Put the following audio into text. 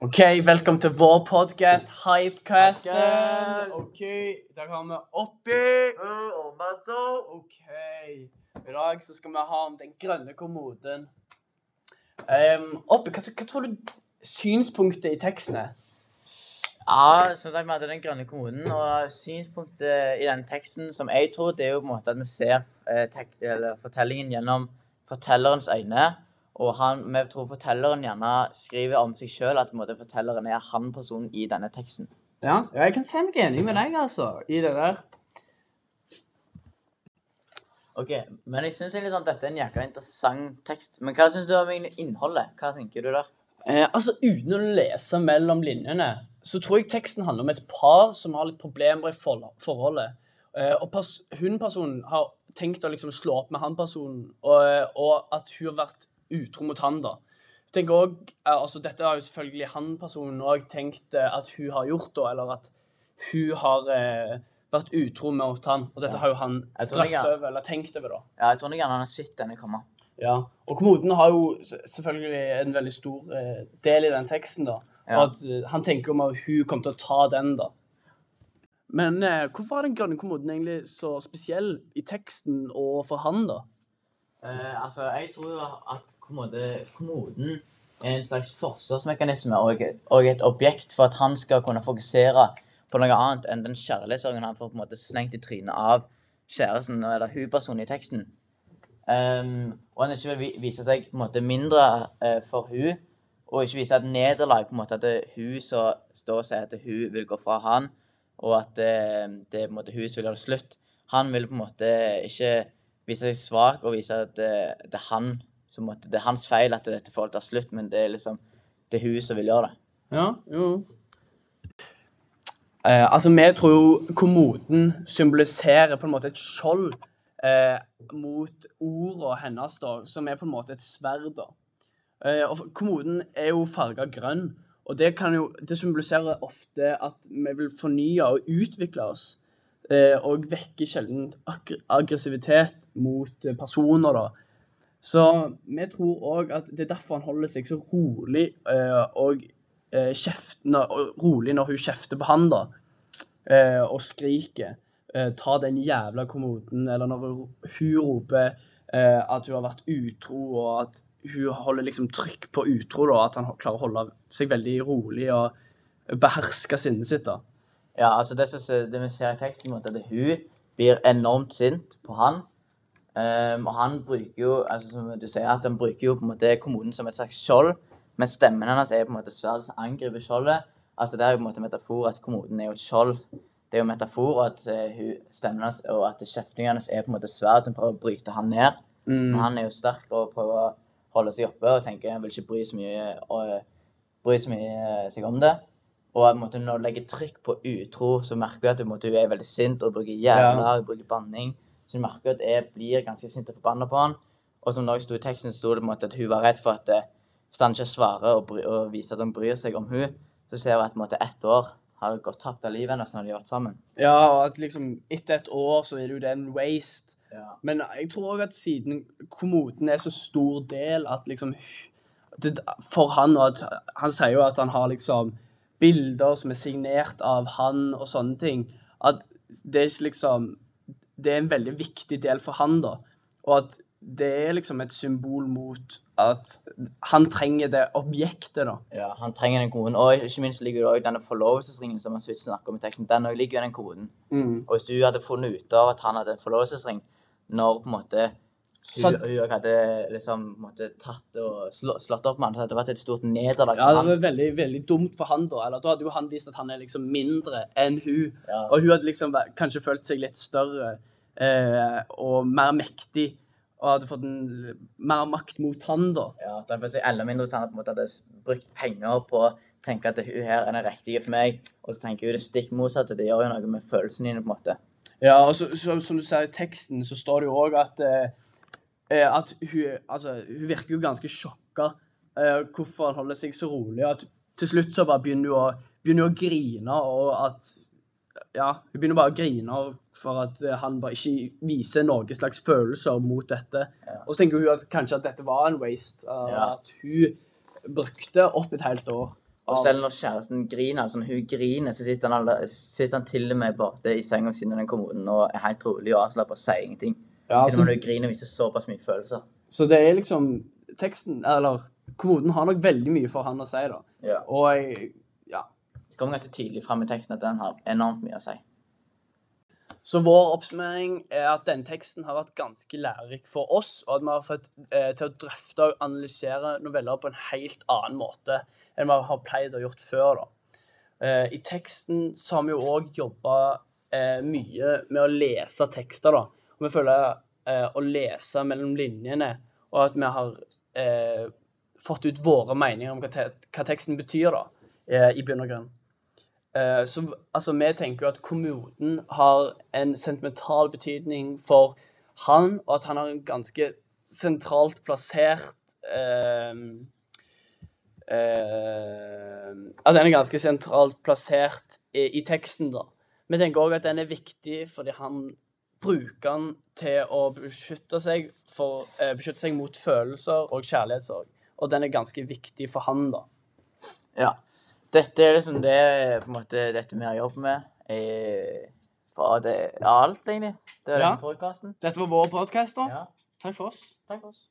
OK, velkommen til vår podkast, Hypecasten. OK, der har vi Oppi. OK. I dag så skal vi ha om den grønne kommoden. Um, Oppi, hva, hva tror du synspunktet i teksten er? Ja, som sagt, vi hadde den grønne kommoden, og synspunktet i den teksten, som jeg tror, det er jo på en måte at vi ser eh, tek eller fortellingen gjennom fortellerens øyne. Og han, vi tror fortelleren gjerne skriver om seg sjøl at måte, fortelleren er han-personen i denne teksten. Ja, jeg kan se meg enig med deg, altså, i det der. Ok, Men jeg syns sånn, dette er en jækla interessant tekst. Men hva syns du om innholdet? Hva tenker du der? Eh, altså, Uten å lese mellom linjene, så tror jeg teksten handler om et par som har litt problemer i for forholdet. Eh, og pers hun-personen har tenkt å liksom slå opp med han-personen, og, og, at hun har vært utro mot han, da. Jeg tenker også, eh, altså Dette har jo selvfølgelig han-personen òg tenkt eh, at hun har gjort, da, eller at hun har eh, vært utro mot han. Og dette Ja. har jo han drøftet over, eller tenkt over, da. Ja, jeg tror nok han har sett denne komme. Ja, og kommoden har jo selvfølgelig en veldig stor eh, del i den teksten, da. Ja. Og at eh, han tenker om at hun kommer til å ta den, da. Men eh, hvorfor er den grønne kommoden egentlig så spesiell i teksten og for han, da? Eh, altså, jeg tror jo at kommode, kommoden er en slags forsvarsmekanisme og, og et objekt for at han skal kunne fokusere på noe annet enn den kjærlighetssorgen han får på en måte slengt i trynet av kjæresten eller hun-personen i teksten. Um, og han ikke vil vi- vise seg på en måte mindre uh, for hun, og ikke vise et nederlag på en måte at det hun som står og sier at hun vil gå fra han, og at uh, det er på en måte hun som vil gjøre det slutt. Han vil på en måte ikke vise seg svak og vise at det, det er han som måtte, det er hans feil at dette forholdet tar slutt, men det er liksom det er hun som vil gjøre det. Ja, jo. Eh, altså, vi tror jo kommoden symboliserer på en måte et skjold eh, mot ordene hennes, da, som er på en måte et sverd. da. Eh, og kommoden er jo farga grønn, og det, kan jo, det symboliserer ofte at vi vil fornye og utvikle oss. Eh, og vekker sjelden ag aggressivitet mot eh, personer, da. Så vi tror òg at det er derfor han holder seg så rolig eh, og, kjeft, når, rolig når hun kjefter på han, da. Og skriker. Ta den jævla kommoden. Eller når hun, roper at hun har vært utro, og at hun holder liksom trykk på utro, da. At han klarer å holde seg veldig rolig og beherske sinnet sitt, da. Ja, altså det, som, det vi ser i teksten, er at hun blir enormt sint på han. Um, og han bruker jo, altså som du sier, at han bruker jo på en måte kommoden som et slags skjold, men stemmen hennes er på en måte sverd som angriper skjoldet. Altså det er jo på en måte metafor at kommoden er jo et skjold. Det er jo metafor, at eh, hun, stemmen hennes og at kjeftingen hennes er på en måte sverd som prøver å bryte han ned. Mm. Men han er jo sterk og prøver å holde seg oppe og tenker han vil ikke bry så mye, og, bry så mye eh, seg om det. Og måte, når du legger trykk på utro, så merker du at du, måte, hun er veldig sint og bruker jævla, ja. bruker banning. Så du merker at jeg blir ganske sint og forbanna på han. Og som når jeg sto i teksten, sto det på en måte at hun var redd for at eh, hvis han ikke svarer og, bry, og viser at han bryr seg om hun, så ser hun at på en måte, ett år har gått tapt av livet hennes når de har vært sammen. Ja, og at liksom etter et år så er det jo det en waste. Ja. Men jeg tror òg at siden kommoden er så stor del at liksom det, For han og at Han sier jo at han har liksom bilder som er signert av han og sånne ting. At det er ikke liksom Det er en veldig viktig del for han, da. Og at det er liksom et symbol mot at han trenger det objektet, da. Ja, han trenger den koden. Og ikke minst ligger det også denne forlovelsesringen som han snakker om i teksten. Den òg ligger i den koden. Og hvis du hadde funnet ut av at han hadde en forlovelsesring når på en måte hun, hun hadde liksom måtte, tatt og slå, slått opp med han, så hadde det vært et stort nederlag Ja, det var veldig, veldig dumt for han da. Eller da hadde jo han vist at han er liksom mindre enn hun. Ja. Og hun hadde liksom kanskje følt seg litt større eh, og mer mektig. Og hadde fått en, mer makt mot han, da. Ja, det faktisk enda mindre hvis han hun hadde brukt penger på å tenke at hun her er den riktige for meg, og så tenker hun det stikk motsatte. Det gjør jo noe med følelsene dine, på en måte. Ja, og så, så, som du ser i teksten, så står det jo òg at eh, at hun, altså, hun virker jo ganske sjokka eh, hvorfor han holder seg så rolig. og At til slutt så bare begynner hun å, begynner hun å grine, og at Ja, hun begynner bare å grine for at eh, han bare ikke viser noen slags følelser mot dette. Ja. Og så tenker hun at kanskje at dette var en waste. Uh, Ja. At hun brukte opp et helt år. Og selv når kjæresten griner, sånn, hun griner, så sitter han, alle, sitter han til og med borte i senga ved siden av den kommoden og er helt rolig og avslapper og sier ingenting. Ja, til og du med når det griner, viser såpass mye følelser. så det er liksom Teksten, eller kommoden, har nok veldig mye for han å si, da. Ja. Og jeg Ja. Det kommer ganske tydelig fram i teksten at den har enormt mye å si. Så vår oppsummering er at denne teksten har vært ganske lærerik for oss, og at vi har fått eh, til å drøfte og analysere noveller på en helt annen måte enn vi har pleid å gjort før. da. Eh, I teksten så har vi jo òg jobba eh, mye med å lese tekster, da. Og vi føler eh, å lese mellom linjene, og at vi har eh, fått ut våre meninger om hva, te hva teksten betyr, da, eh, i bunn og grunn. Eh, så altså, vi tenker jo at kommoden har en sentimental betydning for han, og at han har en ganske sentralt plassert eh, Altså, den er ganske sentralt plassert i, i teksten, da. Vi tenker òg at den er viktig fordi han bruker den til å beskytte seg, for, eh, beskytte seg mot følelser og kjærlighetssorg. Og den er ganske viktig for han, da. Ja. Dette er liksom det på en måte, dette vi har jobbet med. Eh, fra det, ja, alt, egentlig. Det er Ja. den podkasten. Dette var vår podkast, da. Ja. Takk for oss. Takk for oss.